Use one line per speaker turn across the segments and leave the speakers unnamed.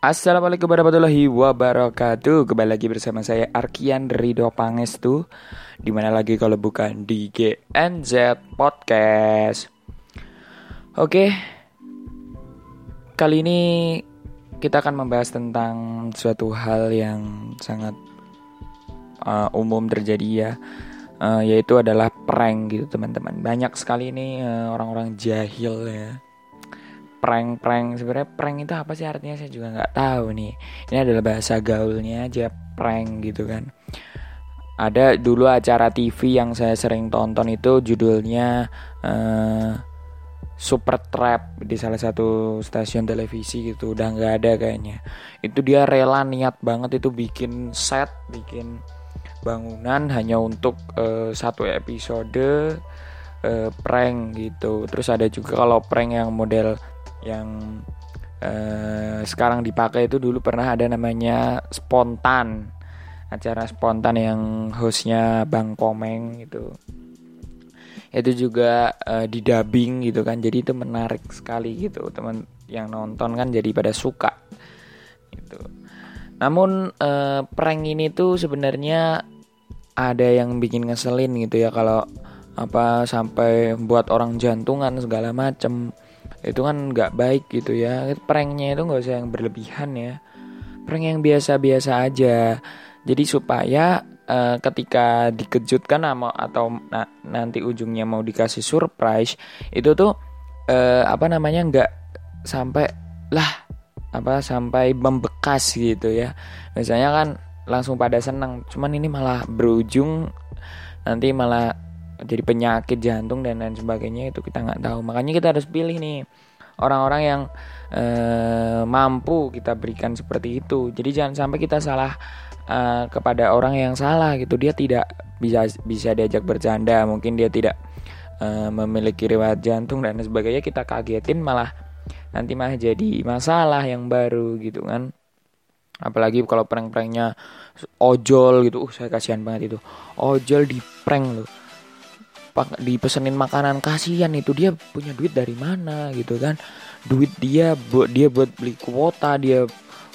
Assalamualaikum warahmatullahi wabarakatuh. Kembali lagi bersama saya Arkian Ridho Pangestu. Di mana lagi kalau bukan di GNZ Podcast. Oke. Kali ini kita akan membahas tentang suatu hal yang sangat uh, umum terjadi ya. Uh, Yaitu adalah prank gitu teman-teman. Banyak sekali ini uh, orang-orang jahil ya prank-prank. Sebenarnya prank itu apa sih artinya? Saya juga nggak tahu nih. Ini adalah bahasa gaulnya aja prank gitu kan. Ada dulu acara TV yang saya sering tonton itu judulnya uh, Super Trap di salah satu stasiun televisi gitu. Udah nggak ada kayaknya. Itu dia rela niat banget itu bikin set bikin bangunan hanya untuk uh, satu episode uh, prank gitu. Terus ada juga kalau prank yang model yang uh, sekarang dipakai itu dulu pernah ada namanya spontan. Acara spontan yang hostnya Bang Komeng gitu. Itu juga uh, di dubbing gitu kan. Jadi itu menarik sekali gitu. Teman yang nonton kan jadi pada suka gitu. Namun uh, prank ini tuh sebenarnya ada yang bikin ngeselin gitu ya. Kalau apa sampai buat orang jantungan segala macem itu kan nggak baik gitu ya. Pranknya itu nggak usah yang berlebihan ya. Prank yang biasa-biasa aja. Jadi supaya uh, ketika dikejutkan sama atau na nanti ujungnya mau dikasih surprise itu tuh uh, apa namanya nggak sampai lah apa sampai membekas gitu ya. Misalnya kan langsung pada senang cuman ini malah berujung nanti malah jadi penyakit jantung dan lain sebagainya itu kita nggak tahu. Makanya kita harus pilih nih orang-orang yang eh, mampu kita berikan seperti itu. Jadi jangan sampai kita salah eh, kepada orang yang salah gitu. Dia tidak bisa bisa diajak bercanda mungkin dia tidak eh, memiliki riwayat jantung dan sebagainya. Kita kagetin malah nanti malah jadi masalah yang baru gitu kan. Apalagi kalau prank-pranknya ojol gitu. Uh saya kasihan banget itu. Ojol di prank loh dipesenin makanan kasihan itu. Dia punya duit dari mana gitu kan? Duit dia buat dia buat beli kuota dia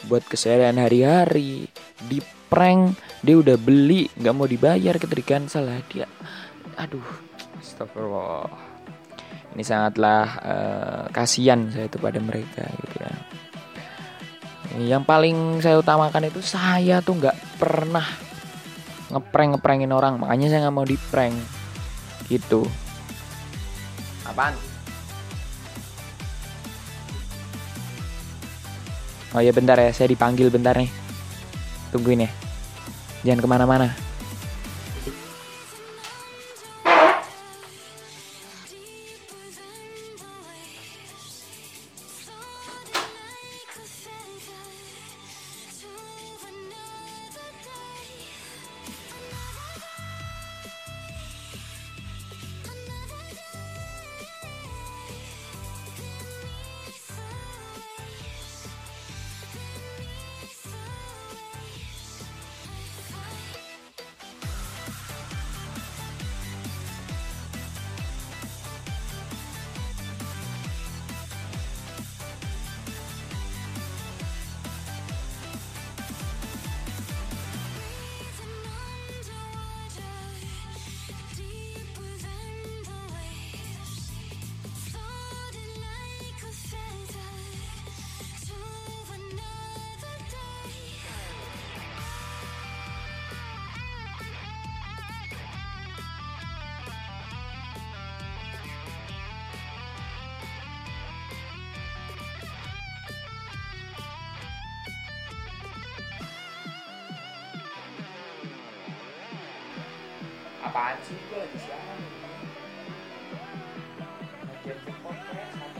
buat keseharian hari-hari. Di prank dia udah beli nggak mau dibayar ketika salah dia. Aduh astagfirullah. Ini sangatlah uh, kasihan saya itu pada mereka gitu ya. Yang paling saya utamakan itu saya tuh nggak pernah ngeprank ngeprangin orang. Makanya saya nggak mau di prank gitu. Apaan? Oh ya bentar ya. Saya dipanggil bentar nih. Tungguin ya. Jangan ke mana-mana 把几个钱，他。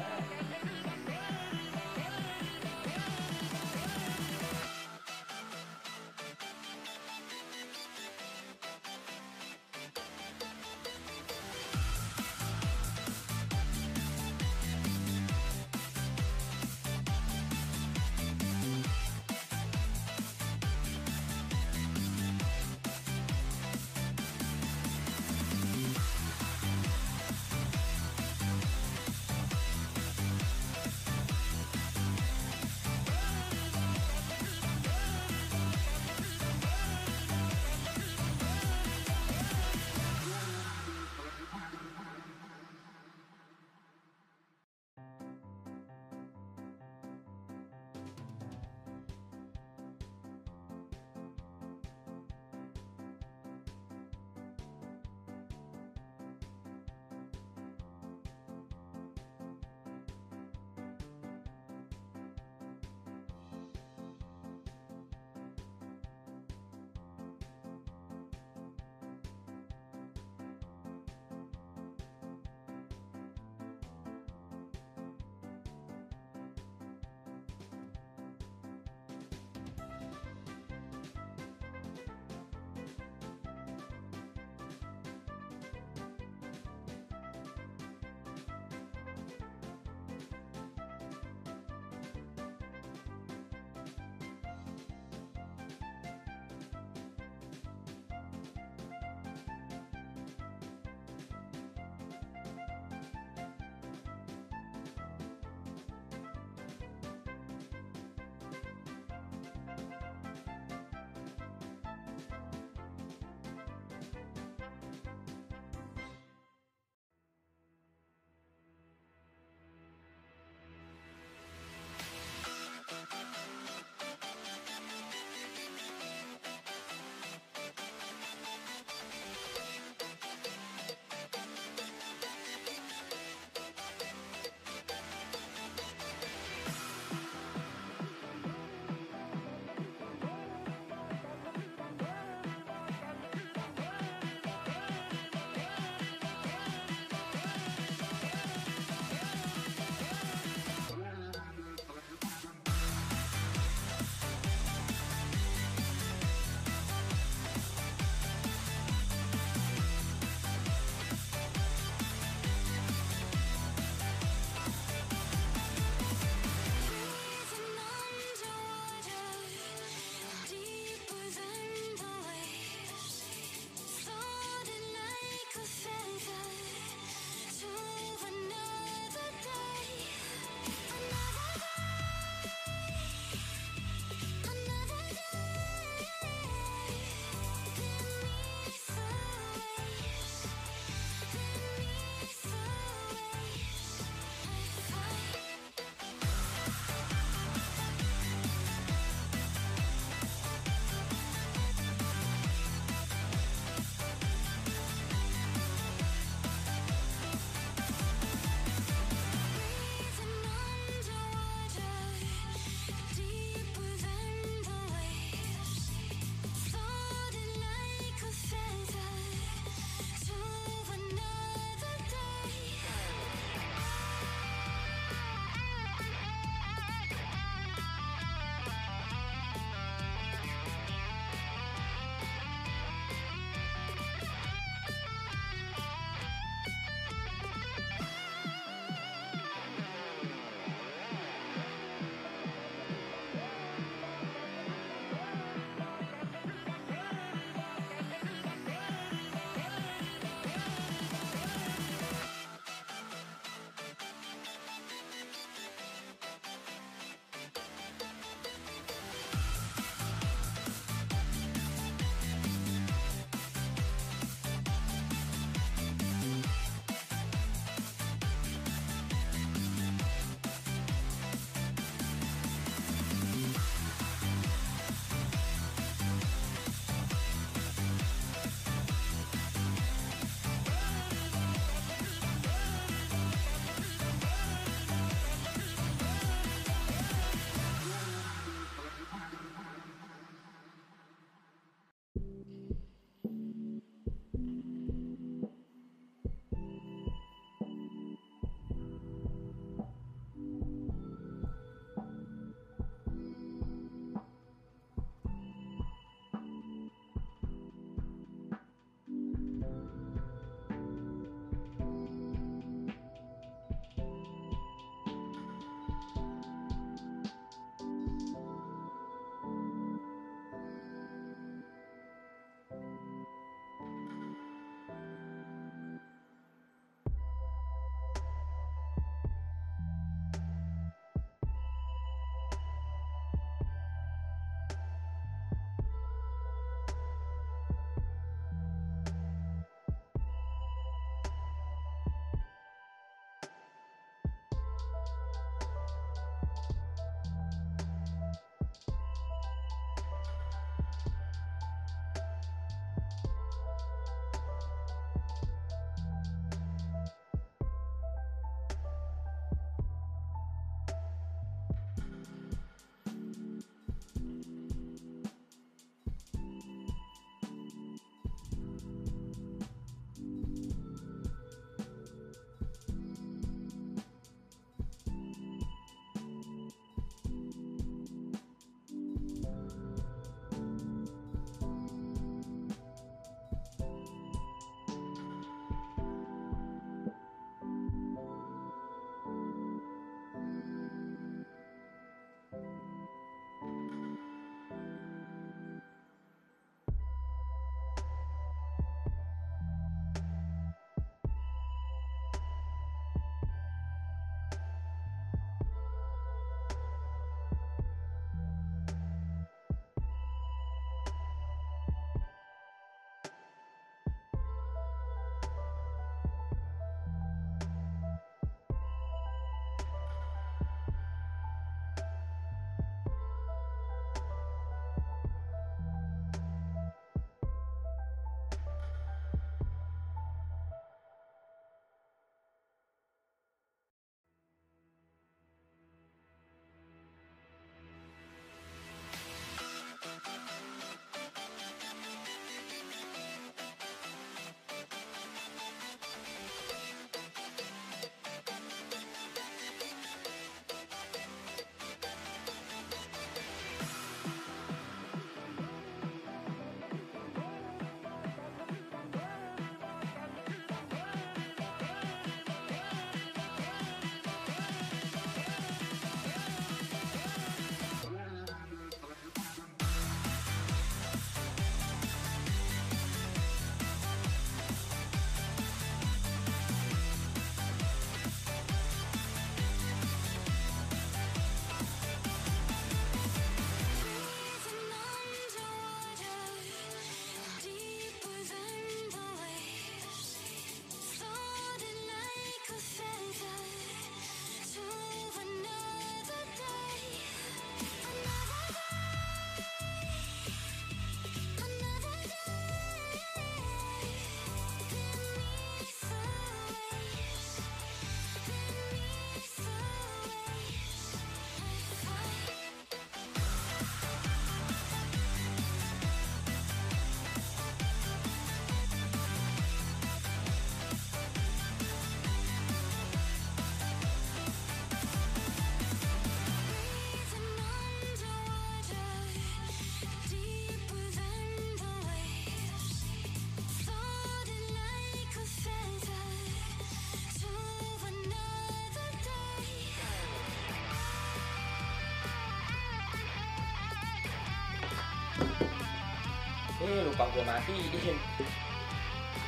Lupa gue matiin.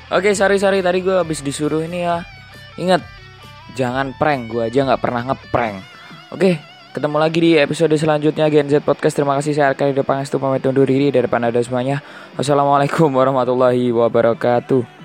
Oke sorry sorry tadi gue habis disuruh ini ya. Ingat jangan prank gue aja nggak pernah ngeprank. Oke ketemu lagi di episode selanjutnya Gen Z Podcast. Terima kasih saya Arkadi Pangestu pamit undur diri dari depan ada semuanya. Wassalamualaikum warahmatullahi wabarakatuh.